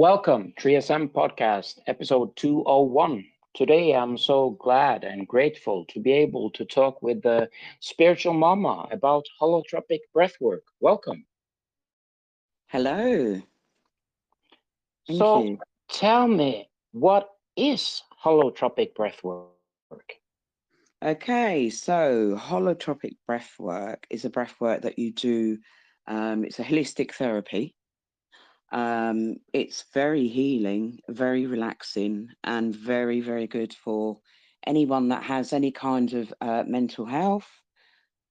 Welcome, 3SM Podcast, episode 201. Today, I'm so glad and grateful to be able to talk with the spiritual mama about holotropic breathwork. Welcome. Hello. Thank so, you. tell me, what is holotropic breathwork? Okay, so holotropic breathwork is a breathwork that you do. Um, it's a holistic therapy. Um, it's very healing, very relaxing, and very, very good for anyone that has any kind of uh, mental health,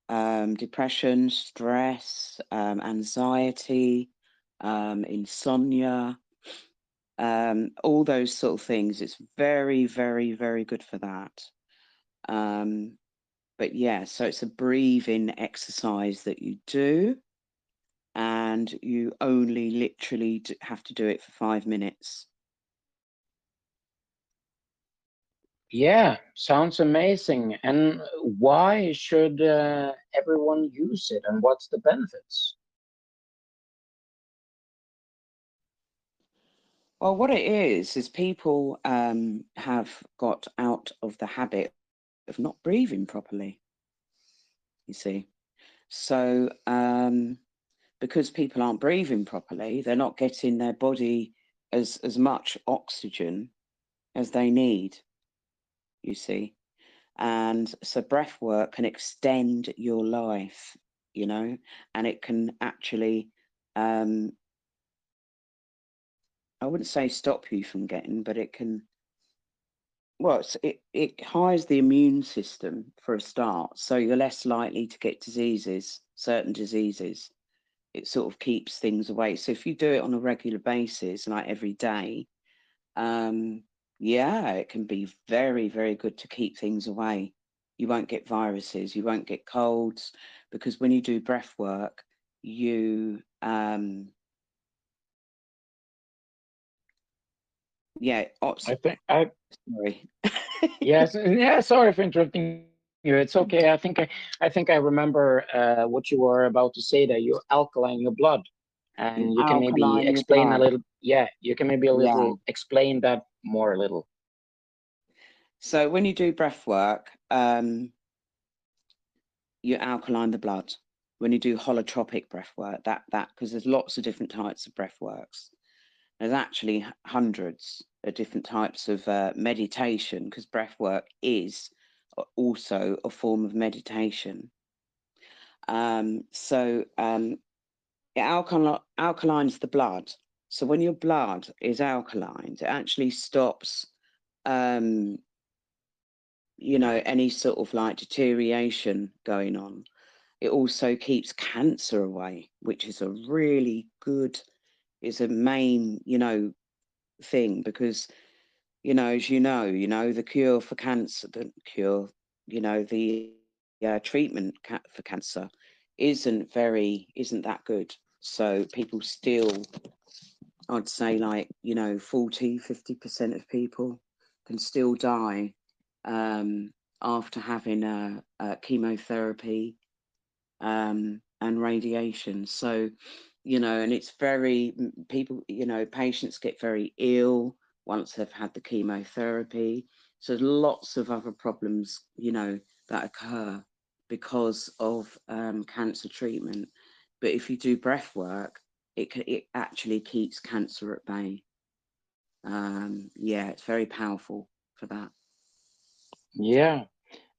um, depression, stress, um, anxiety, um, insomnia, um, all those sort of things. It's very, very, very good for that. Um, but yeah, so it's a breathing exercise that you do, and you only literally have to do it for five minutes. Yeah, sounds amazing. And why should uh, everyone use it and what's the benefits? Well, what it is, is people um, have got out of the habit of not breathing properly. You see, so um, because people aren't breathing properly, they're not getting their body as as much oxygen as they need. You see, and so breath work can extend your life, you know, and it can actually um, I wouldn't say stop you from getting, but it can well, it, it hires the immune system for a start, so you're less likely to get diseases, certain diseases. It sort of keeps things away. So if you do it on a regular basis, like every day, um, yeah, it can be very, very good to keep things away. You won't get viruses, you won't get colds, because when you do breath work, you um, yeah, I think I sorry. yes, yeah. Sorry for interrupting you. It's okay. I think I, I think I remember uh, what you were about to say. That you're alkaline your blood, and you can maybe explain a little. Yeah, you can maybe a little yeah. explain that more a little. So when you do breath work, um, you alkaline the blood. When you do holotropic breath work, that that because there's lots of different types of breath works. There's actually hundreds of different types of uh, meditation because breath work is also a form of meditation. Um, so um, it alkal alkalines the blood. So when your blood is alkaline, it actually stops, um, you know, any sort of like deterioration going on. It also keeps cancer away, which is a really good is a main, you know, thing because, you know, as you know, you know, the cure for cancer, the cure, you know, the uh, treatment for cancer isn't very, isn't that good. So people still, I'd say like, you know, 40, 50% of people can still die um, after having a, a chemotherapy um, and radiation. So, you know, and it's very, people, you know, patients get very ill once they've had the chemotherapy. So lots of other problems, you know, that occur because of um, cancer treatment. But if you do breath work, it, it actually keeps cancer at bay. Um, yeah, it's very powerful for that. Yeah,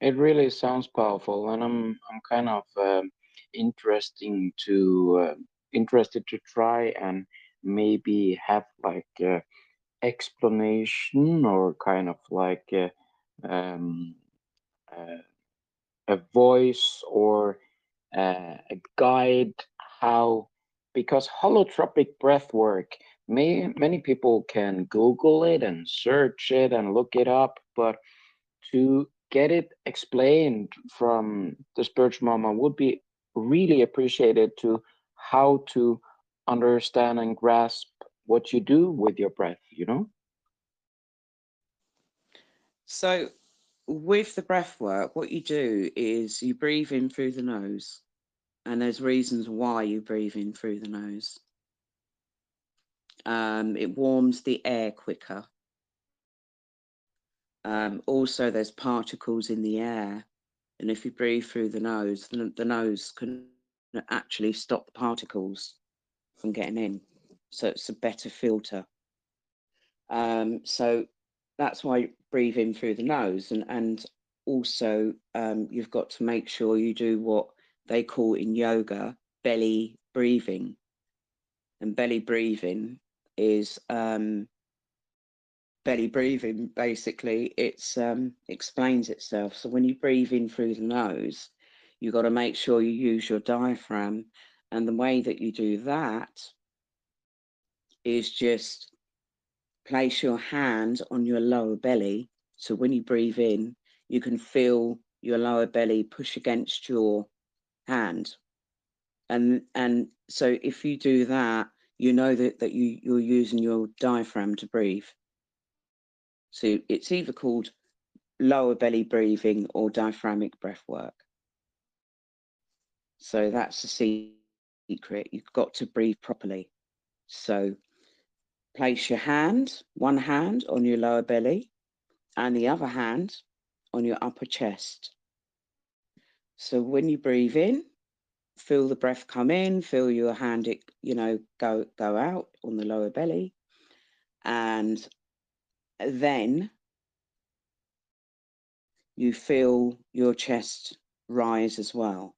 it really sounds powerful, and I'm I'm kind of um, interesting to uh, interested to try and maybe have like a explanation or kind of like a, um, uh, a voice or uh, a guide how because holotropic breath work may, many people can google it and search it and look it up but to get it explained from the spiritual mama would be really appreciated to how to understand and grasp what you do with your breath, you know? So with the breath work, what you do is you breathe in through the nose and there's reasons why you breathe in through the nose. Um, it warms the air quicker. Um, also, there's particles in the air, and if you breathe through the nose, the, the nose can actually stop the particles from getting in. So it's a better filter. Um, so that's why breathe in through the nose, and and also um, you've got to make sure you do what they call in yoga belly breathing. And belly breathing is um, belly breathing basically it's um, explains itself so when you breathe in through the nose you've got to make sure you use your diaphragm and the way that you do that is just place your hand on your lower belly. So when you breathe in you can feel your lower belly push against your hand. And and so if you do that you know that that you you're using your diaphragm to breathe. So it's either called lower belly breathing or diaphragmic breath work. So that's the secret. You've got to breathe properly. So place your hand one hand on your lower belly and the other hand on your upper chest. So when you breathe in feel the breath come in, feel your hand, it, you know, go go out on the lower belly, and then you feel your chest rise as well.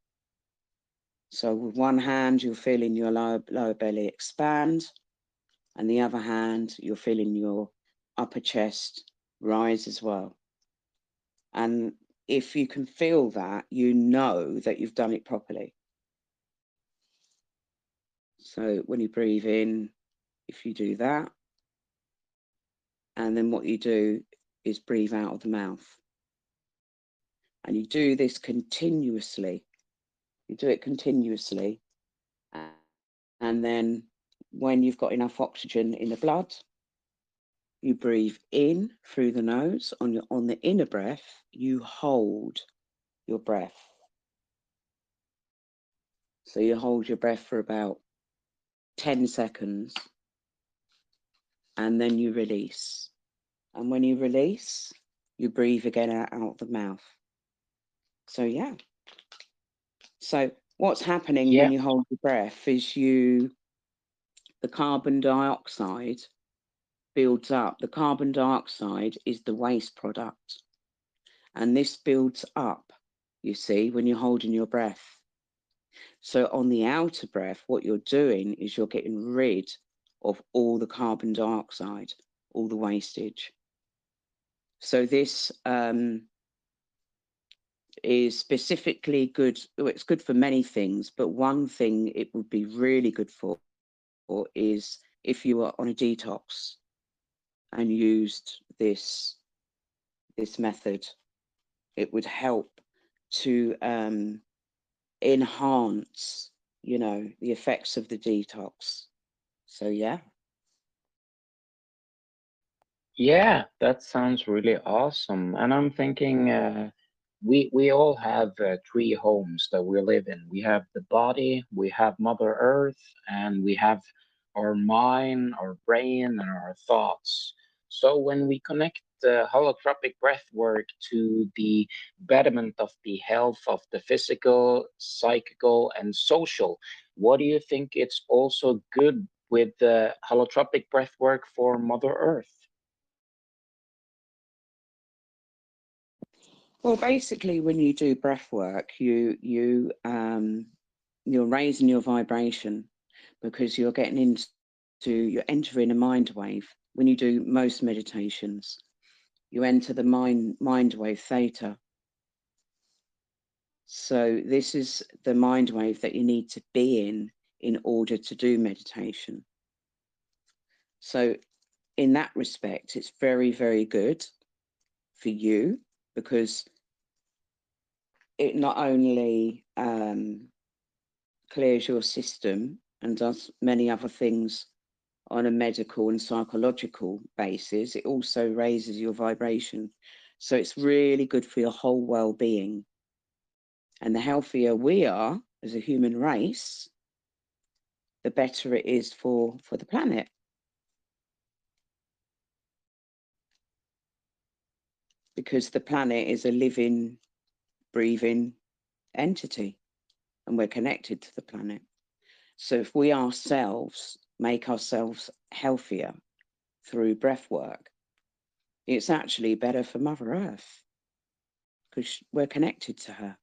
So with one hand, you're feeling your lower, lower belly expand, and the other hand, you're feeling your upper chest rise as well. And if you can feel that, you know that you've done it properly. So when you breathe in, if you do that, and then what you do is breathe out of the mouth. And you do this continuously. You do it continuously. And then when you've got enough oxygen in the blood, you breathe in through the nose on your on the inner breath, you hold your breath. So you hold your breath for about 10 seconds and then you release. And when you release, you breathe again out, out the mouth. So, yeah. So, what's happening Yeah. when you hold your breath is you, the carbon dioxide builds up. The carbon dioxide is the waste product. And this builds up, you see, when you're holding your breath. So on the outer breath, what you're doing is you're getting rid of all the carbon dioxide, all the wastage. So this um, is specifically good. It's good for many things, but one thing it would be really good for, for is if you were on a detox and used this this method, it would help to um, enhance, you know, the effects of the detox. So yeah. Yeah, that sounds really awesome. And I'm thinking uh, we we all have uh, three homes that we live in. We have the body, we have Mother Earth, and we have our mind, our brain, and our thoughts. So when we connect the holotropic breath work to the betterment of the health of the physical, psychical, and social, what do you think it's also good with the holotropic breath work for Mother Earth? Well, basically, when you do breath work, you you um, you're raising your vibration because you're getting into you're entering a mind wave. When you do most meditations, you enter the mind mind wave theta. So this is the mind wave that you need to be in in order to do meditation. So in that respect, it's very, very good for you because it not only um, clears your system and does many other things on a medical and psychological basis, it also raises your vibration. So it's really good for your whole well being. And the healthier we are as a human race, the better it is for, for the planet. Because the planet is a living breathing entity and we're connected to the planet. So if we ourselves make ourselves healthier through breath work, it's actually better for Mother Earth because we're connected to her.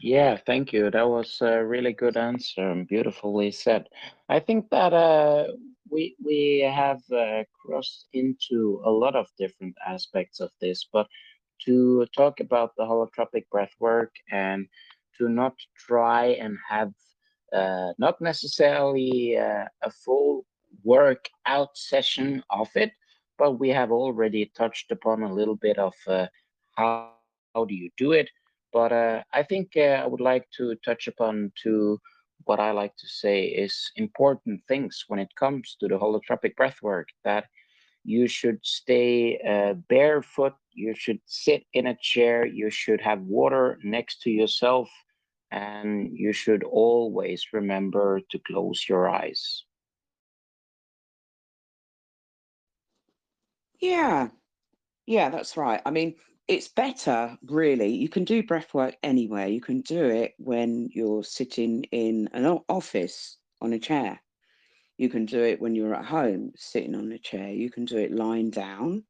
Yeah, thank you. That was a really good answer and beautifully said. I think that uh, we we have uh, crossed into a lot of different aspects of this, but to talk about the holotropic breath work and to not try and have uh, not necessarily uh, a full workout session of it, but we have already touched upon a little bit of uh, how, how do you do it? But uh, I think uh, I would like to touch upon to what I like to say is important things when it comes to the holotropic breathwork that you should stay uh, barefoot, you should sit in a chair, you should have water next to yourself, and you should always remember to close your eyes. Yeah, yeah, that's right. I mean, it's better really. You can do breath work anywhere. You can do it when you're sitting in an office on a chair. You can do it when you're at home sitting on a chair. You can do it lying down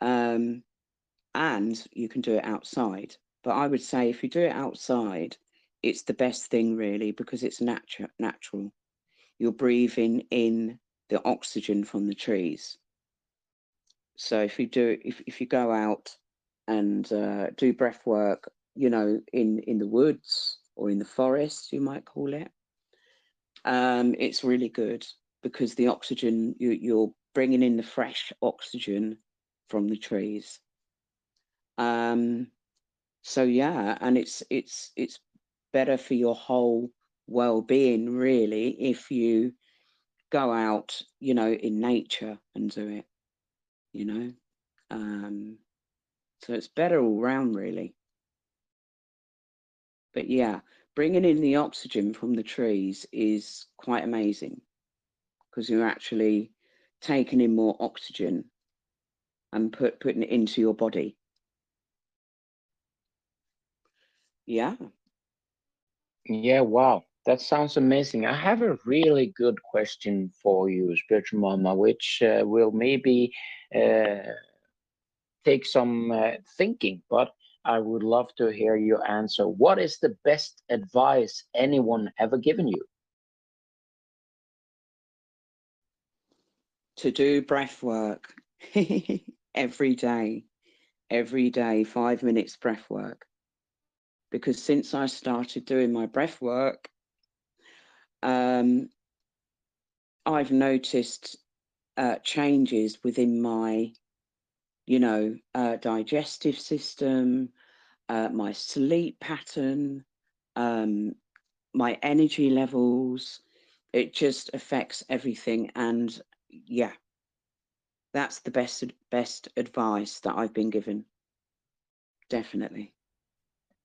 um, and you can do it outside. But i would say if you do it outside it's the best thing really because it's natural natural. You're breathing in the oxygen from the trees. So if you do if, if you go out and uh, do breath work, you know, in, in the woods or in the forest, you might call it. Um, it's really good because the oxygen, you, you're bringing in the fresh oxygen from the trees. Um, so yeah, and it's it's it's better for your whole well-being really if you go out, you know, in nature and do it, you know. Um, so it's better all round, really. But yeah, bringing in the oxygen from the trees is quite amazing because you're actually taking in more oxygen and put putting it into your body. Yeah. Yeah, wow. That sounds amazing. I have a really good question for you, Spiritual Mama, which uh, will maybe uh, take some uh, thinking, but I would love to hear your answer. What is the best advice anyone ever given you? To do breath work every day, every day, five minutes breath work. Because since I started doing my breath work, um, I've noticed uh, changes within my you know, uh, digestive system, uh, my sleep pattern, um, my energy levels. It just affects everything. And yeah, that's the best best advice that I've been given. Definitely.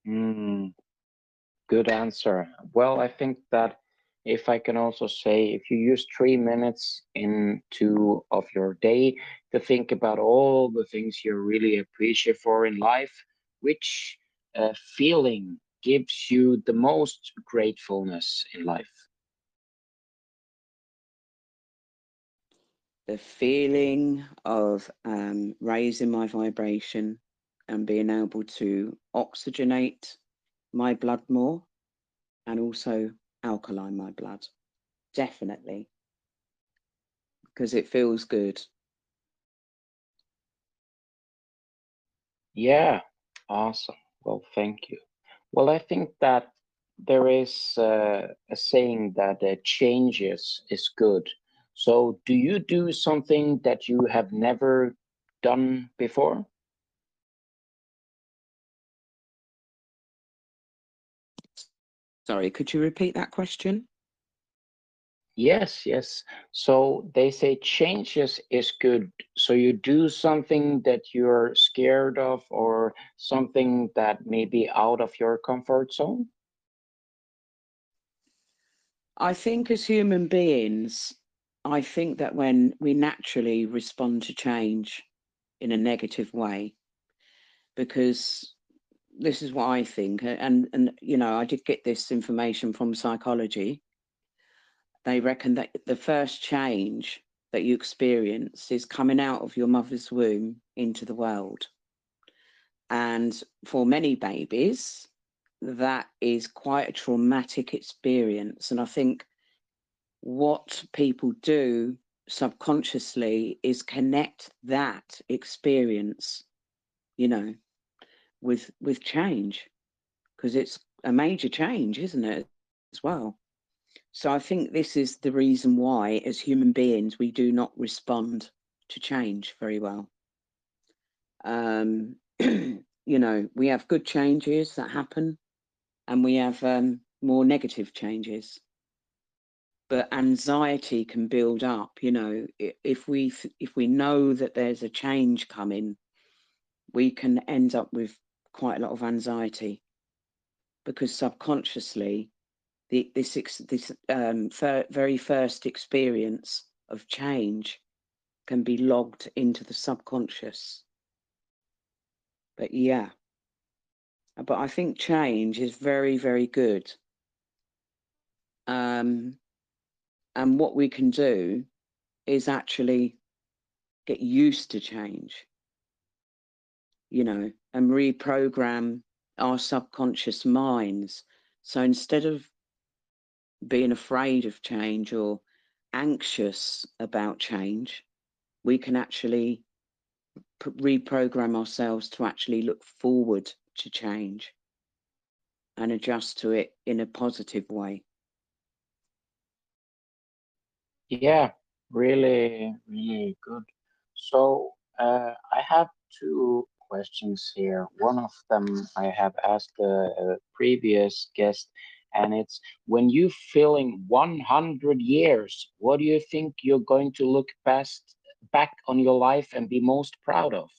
Mm, good answer. Well, I think that if I can also say, if you use three minutes into of your day to think about all the things you really appreciate for in life, which uh, feeling gives you the most gratefulness in life? The feeling of um, raising my vibration and being able to oxygenate my blood more and also alkaline my blood. Definitely. Because it feels good. Yeah, awesome. Well, thank you. Well, I think that there is uh, a saying that uh, changes is good. So, do you do something that you have never done before? Sorry, could you repeat that question? Yes, yes. So they say changes is good. So you do something that you're scared of or something that may be out of your comfort zone? I think as human beings, I think that when we naturally respond to change in a negative way, because this is what I think, and and you know, I did get this information from psychology. They reckon that the first change that you experience is coming out of your mother's womb into the world. And for many babies, that is quite a traumatic experience. And I think what people do subconsciously is connect that experience, you know, with with change, because it's a major change, isn't it, as well? So I think this is the reason why, as human beings, we do not respond to change very well. Um, you know, we have good changes that happen, and we have um, more negative changes. But anxiety can build up. You know, if we if we know that there's a change coming, we can end up with quite a lot of anxiety because subconsciously the, this this um, fir very first experience of change can be logged into the subconscious. But yeah, but I think change is very, very good. Um, and what we can do is actually get used to change, you know, and reprogram our subconscious minds. So instead of being afraid of change or anxious about change, we can actually reprogram ourselves to actually look forward to change and adjust to it in a positive way. Yeah, really, really good. So uh, I have two questions here. One of them I have asked the previous guest, and it's when you feeling 100 years, what do you think you're going to look past back on your life and be most proud of?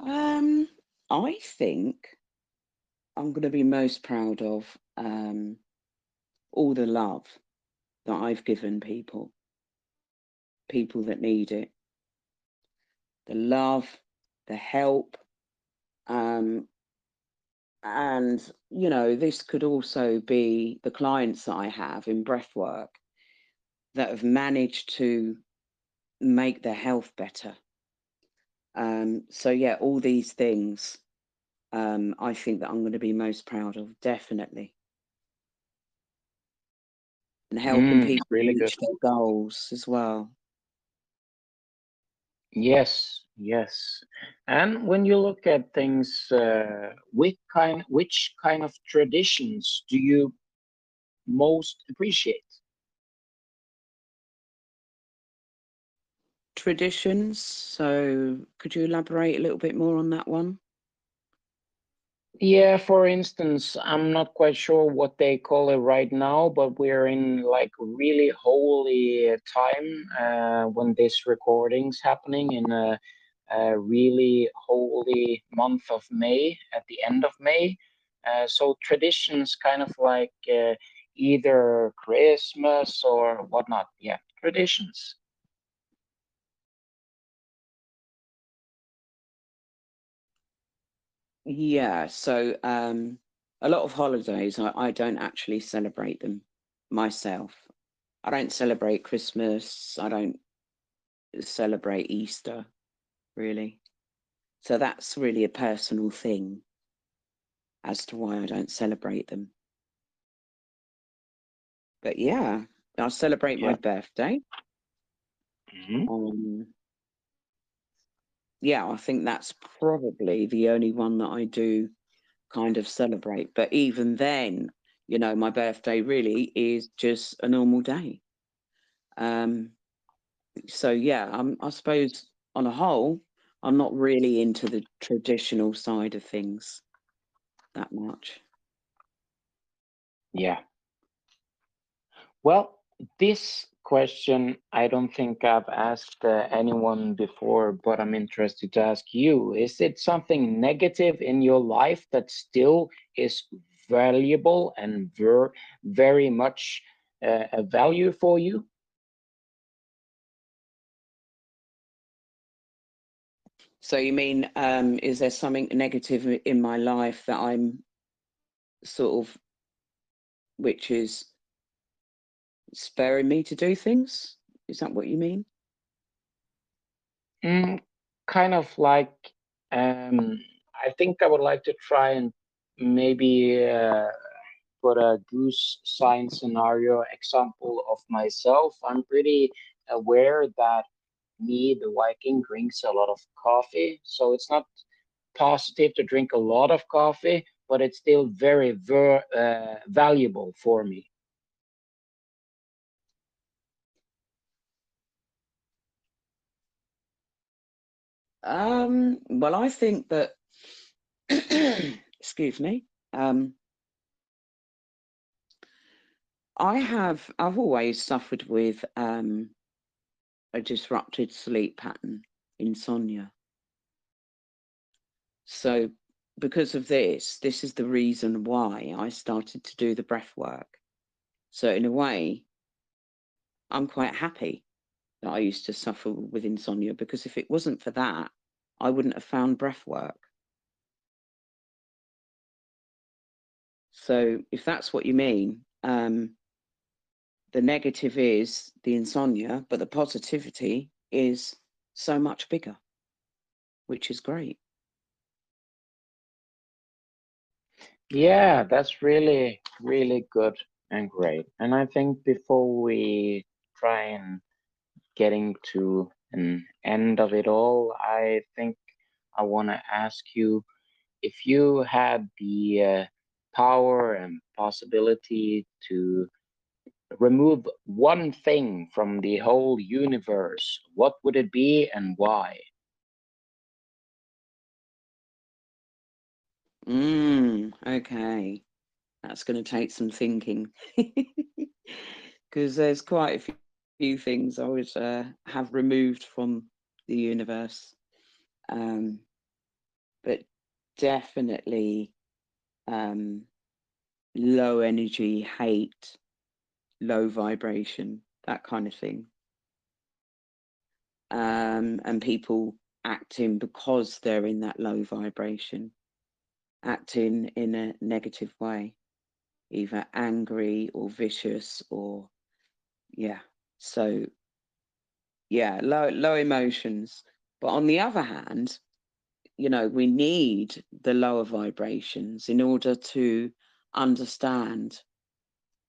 Um, I think I'm going to be most proud of um, all the love that I've given people, people that need it. The love, the help, um, and you know, this could also be the clients that I have in breathwork that have managed to make their health better um, so yeah, all these things um, I think that I'm going to be most proud of, definitely. And helping Mm, people really reach good. their goals as well. Yes, yes. And when you look at things, uh, which kind, which kind of traditions do you most appreciate? Traditions. So could you elaborate a little bit more on that one? Yeah, for instance, I'm not quite sure what they call it right now, but we're in like really holy time uh, when this recording's happening in a, a really holy month of May, at the end of May. Uh, so traditions kind of like uh, either Christmas or whatnot. Yeah, traditions. Yeah, so um, a lot of holidays, I, I don't actually celebrate them myself. I don't celebrate Christmas. I don't celebrate Easter, really. So that's really a personal thing as to why I don't celebrate them. But yeah, I'll celebrate my Yeah. birthday. Mhm. Um, yeah, I think that's probably the only one that I do kind of celebrate. But even then, you know, my birthday really is just a normal day. Um, so yeah, I'm, I suppose on a whole, I'm not really into the traditional side of things that much. Yeah. Well, this question I don't think I've asked uh, anyone before, but I'm interested to ask you. Is it something negative in your life that still is valuable and ver- very much uh, a value for you? So you mean, um, is there something negative in my life that I'm sort of, which is sparing me to do things? Is that what you mean? Mm, kind of like, um, I think I would like to try and maybe uh, put a goose sign scenario example of myself. I'm pretty aware that me, the Viking, drinks a lot of coffee. So it's not positive to drink a lot of coffee, but it's still very, very uh, valuable for me. Um, well, I think that, excuse me, um, I have, I've always suffered with um, a disrupted sleep pattern, insomnia. So because of this, this is the reason why I started to do the breath work. So in a way, I'm quite happy that I used to suffer with insomnia because if it wasn't for that, I wouldn't have found breath work. So if that's what you mean, um, the negative is the insomnia, but the positivity is so much bigger, which is great. Yeah, that's really, really good and great. And I think before we try and getting to an end of it all, I think I want to ask you if you had the uh, power and possibility to remove one thing from the whole universe, what would it be and why? Mm, okay. That's going to take some thinking because there's quite a few things I would uh, have removed from the universe. Um, but definitely um, low energy, hate, low vibration, that kind of thing. Um, and people acting because they're in that low vibration, acting in a negative way, either angry or vicious or, yeah. So, yeah, low, low emotions. But on the other hand, you know, we need the lower vibrations in order to understand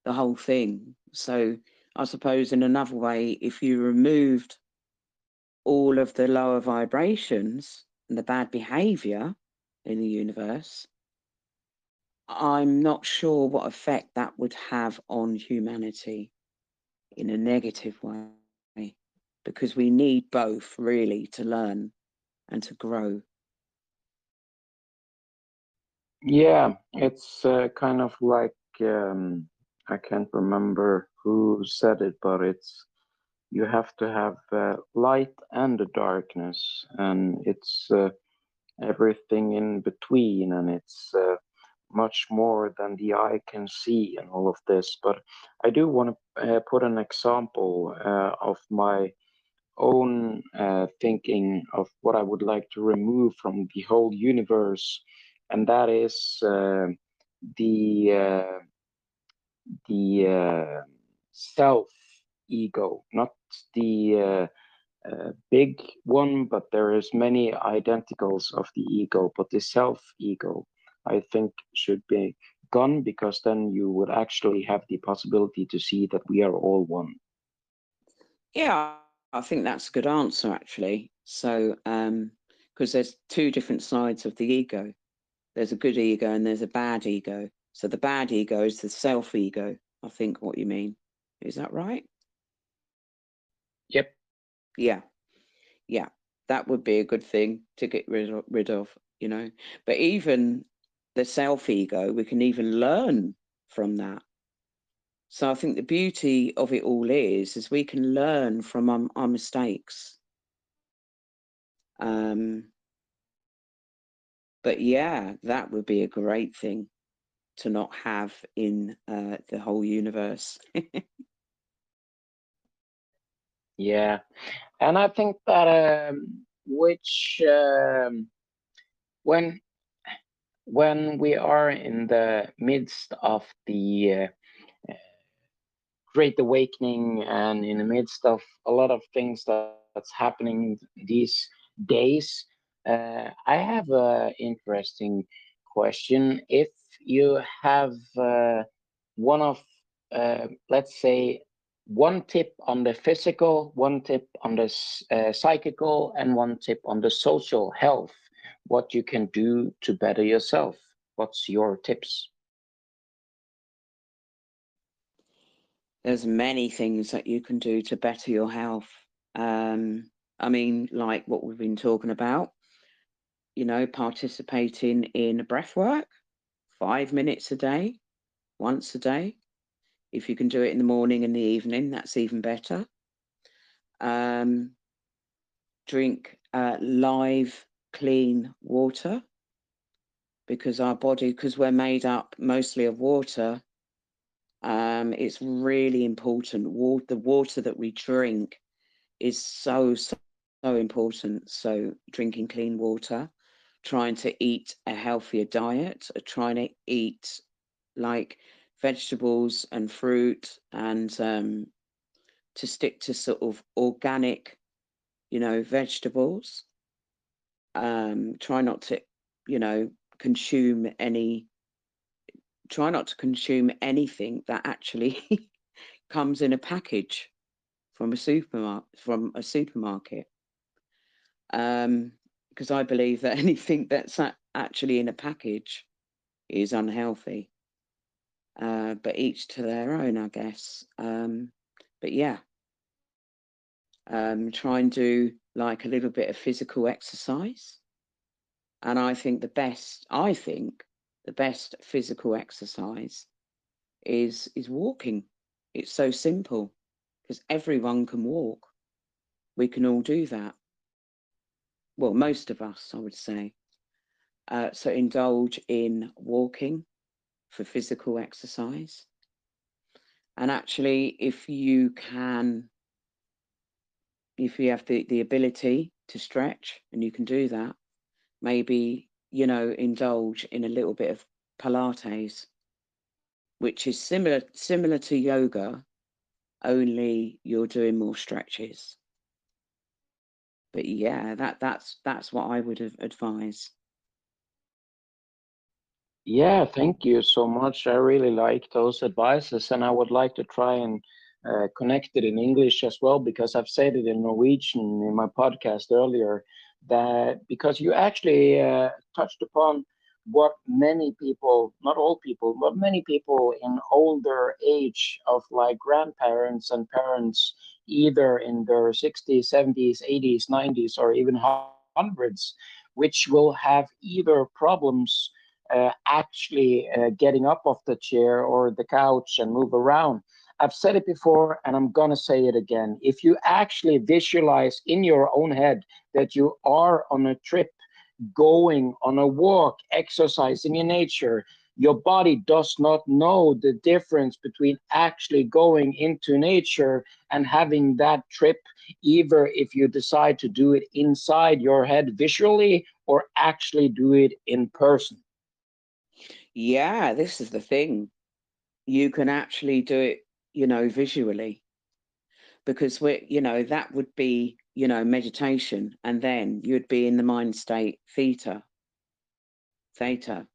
the whole thing. So I suppose in another way, if you removed all of the lower vibrations and the bad behavior in the universe, I'm not sure what effect that would have on humanity in a negative way, because we need both really to learn and to grow. Yeah, it's uh, kind of like um, I can't remember who said it, but it's you have to have uh, light and the darkness, and it's uh, everything in between, and it's uh, much more than the eye can see, in all of this. But I do want to uh, put an example uh, of my own uh, thinking of what I would like to remove from the whole universe and that is uh, the uh, the uh, self ego, not the big one, but there is many identicals of the ego, but the self ego, I think, should be gone because then you would actually have the possibility to see that we are all one. Yeah, I think that's a good answer actually. So, um, because there's two different sides of the ego there's a good ego and there's a bad ego. So the bad ego is the self ego, I think what you mean. Is that right? Yep. Yeah. Yeah. That would be a good thing to get rid of, rid of, you know. But even the self ego, we can even learn from that. So I think the beauty of it all is, is we can learn from our, our mistakes. Um, but yeah, that would be a great thing to not have in uh, the whole universe. Yeah, and I think that um, which um, when when we are in the midst of the uh, great awakening and in the midst of a lot of things that, that's happening these days, uh, I have an interesting question. If you have uh, one of, uh, let's say, one tip on the physical, one tip on the uh, psychical, and one tip on the social health. What you can do to better yourself. What's your tips? There's many things that you can do to better your health. Um, I mean, like what we've been talking about, you know, participating in breath work, five minutes a day, once a day, if you can do it in the morning and the evening, that's even better. Um, drink uh, live, clean water because our body, because we're made up mostly of water, um, it's really important. Water, the water that we drink is so, so, so important. So drinking clean water, trying to eat a healthier diet, trying to eat like vegetables and fruit and um, to stick to sort of organic, you know, vegetables. Um, try not to, you know, consume any, try not to consume anything that actually comes in a package from a supermarket, from a supermarket. Um, because I believe that anything that's actually in a package is unhealthy uh, but each to their own, I guess. Um, but yeah, um, try and do like a little bit of physical exercise. And I think the best, I think the best physical exercise is is walking. It's so simple because everyone can walk. We can all do that. Well, most of us, I would say. Uh, so indulge in walking, for physical exercise. And actually, if you can, if you have the, the ability to stretch and you can do that, maybe, you know, indulge in a little bit of Pilates, which is similar similar to yoga, only you're doing more stretches. But yeah, that that's that's what I would advise. Yeah, thank you so much. I really like those advices, and I would like to try and uh, connect in English as well because I've said it in Norwegian in my podcast earlier. That because you actually uh, touched upon what many people, not all people, but many people in older age of like grandparents and parents, either in their 60s, 70s, 80s, 90s, or even hundreds, which will have either problems uh, actually uh, getting up off the chair or the couch and move around. I've said it before and I'm going to say it again. If you actually visualize in your own head that you are on a trip, going on a walk, exercising in nature, your body does not know the difference between actually going into nature and having that trip, either if you decide to do it inside your head visually or actually do it in person. Yeah, this is the thing. You can actually do it, you know, visually. Because we're, you know, that would be, you know, meditation. And then you'd be in the mind state theta. Theta.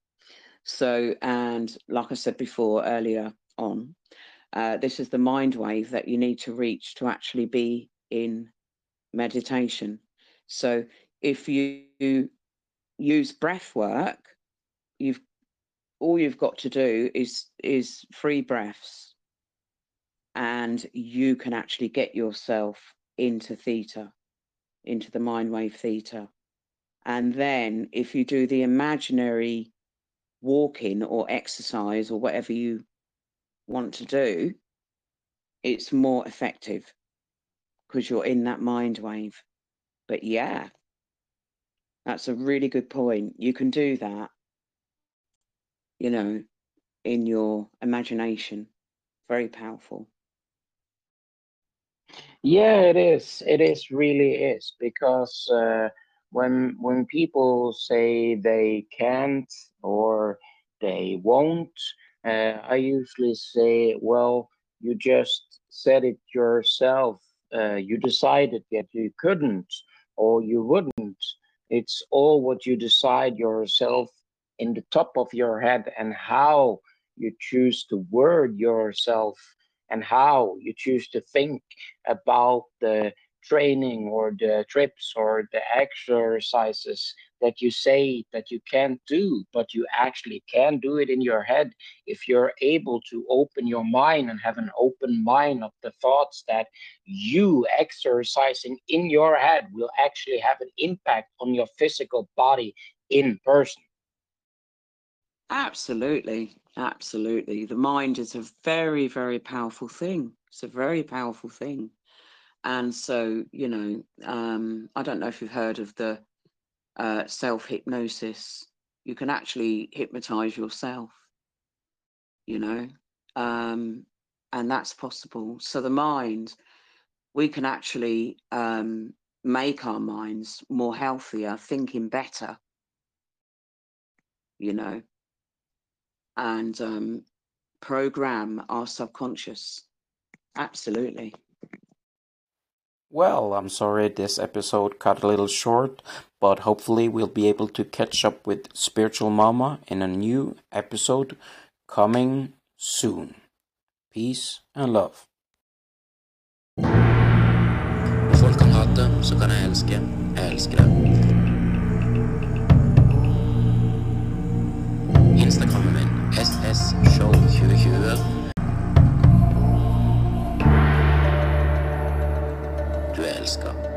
So, and like I said before earlier on, uh, this is the mind wave that you need to reach to actually be in meditation. So if you use breath work, you've all you've got to do is is three breaths and you can actually get yourself into theta into the mind wave theta and then if you do the imaginary walking or exercise or whatever you want to do it's more effective because you're in that mind wave but yeah that's a really good point you can do that you know, in your imagination. Very powerful. Yeah, it is. It is really is because uh, when when people say they can't or they won't, uh, I usually say, well, you just said it yourself. Uh, you decided that you couldn't or you wouldn't. It's all what you decide yourself in the top of your head and how you choose to word yourself and how you choose to think about the training or the trips or the exercises that you say that you can't do, but you actually can do it in your head if you're able to open your mind and have an open mind of the thoughts that you exercising in your head will actually have an impact on your physical body in person. Absolutely. Absolutely. The mind is a very, very powerful thing. It's a very powerful thing. And so, you know, um, I don't know if you've heard of the uh, self hypnosis. You can actually hypnotize yourself, you know, um, and that's possible. So, the mind, we can actually um, make our minds more healthier, thinking better, you know, and um, program our subconscious. Absolutely. Well, I'm sorry this episode cut a little short, but hopefully we'll be able to catch up with Spiritual Mamma in a new episode coming soon. Peace and love. folk kan hate, så kan jeg elske. Jeg elsker det. Instagrammen min Norges Show 2020. Du er.